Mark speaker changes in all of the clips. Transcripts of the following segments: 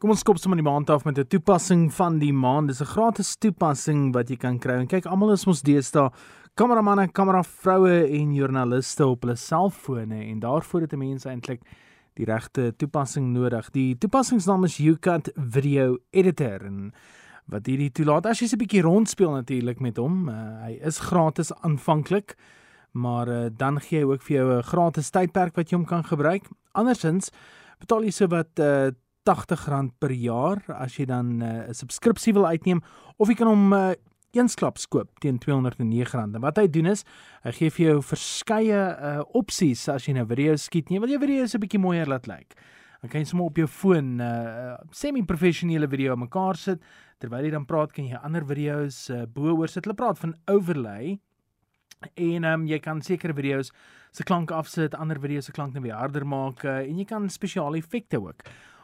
Speaker 1: Kom ons skop sommer die maand af met 'n toepassing van die maand. Dis 'n gratis toepassing wat jy kan kry. En kyk, almal is mos deesdae kameramanne, kameravroue en joernaliste op hulle selfone en daarvoor het mense eintlik die regte toepassing nodig. Die toepassingsnaam is YouCut Video Editor en wat hierdie toelaat as jy 'n bietjie rondspeel natuurlik met hom. Uh, hy is gratis aanvanklik, maar uh, dan gee hy ook vir jou 'n gratis tydperk wat jy hom kan gebruik. Andersins betaal jy so wat uh, R80 per jaar as jy dan 'n uh, subskripsie wil uitneem of jy kan hom uh, eensklaps koop teen R209. En wat hy doen is, hy gee vir jou verskeie uh opsies as jy nou video skiet. Jy wil jou video so 'n bietjie mooier laat lyk. Dan kan jy sommer op jou foon uh semi-professionele video mekaar sit terwyl jy dan praat, kan jy ander video's uh bo-oor sit. Hulle praat van overlay. En um, jy kan sekere video's se klank afsit, ander video's se klank net weer harder maak uh, en jy kan spesiale effekte ook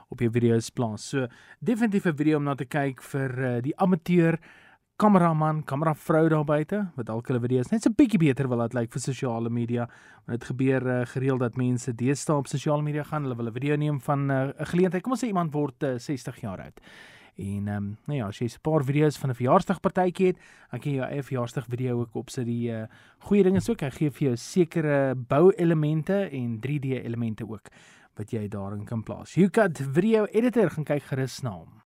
Speaker 1: op jou video's plaas. So definitief 'n video om na te kyk vir uh, die amateur kameraman, kameravrou daar buite wat dalk hulle video's net so 'n bietjie beter wil laat lyk vir sosiale media. Want dit gebeur uh, gereeld dat mense deesdae op sosiale media gaan, hulle wil 'n video neem van eh, 'n uh, geleentheid. Kom ons sê iemand word uh, 60 jaar oud. En ehm um, nou ja, as jy 'n paar video's van 'n verjaarsdagpartytjie het, dan kan jy jou eie verjaarsdag video ook op sit die uh, goeie dinge so kan gee vir jou sekere bouelemente en 3D elemente ook wat jy daarin kan plaas. YouCut Video Editor gaan kyk gerus na hom.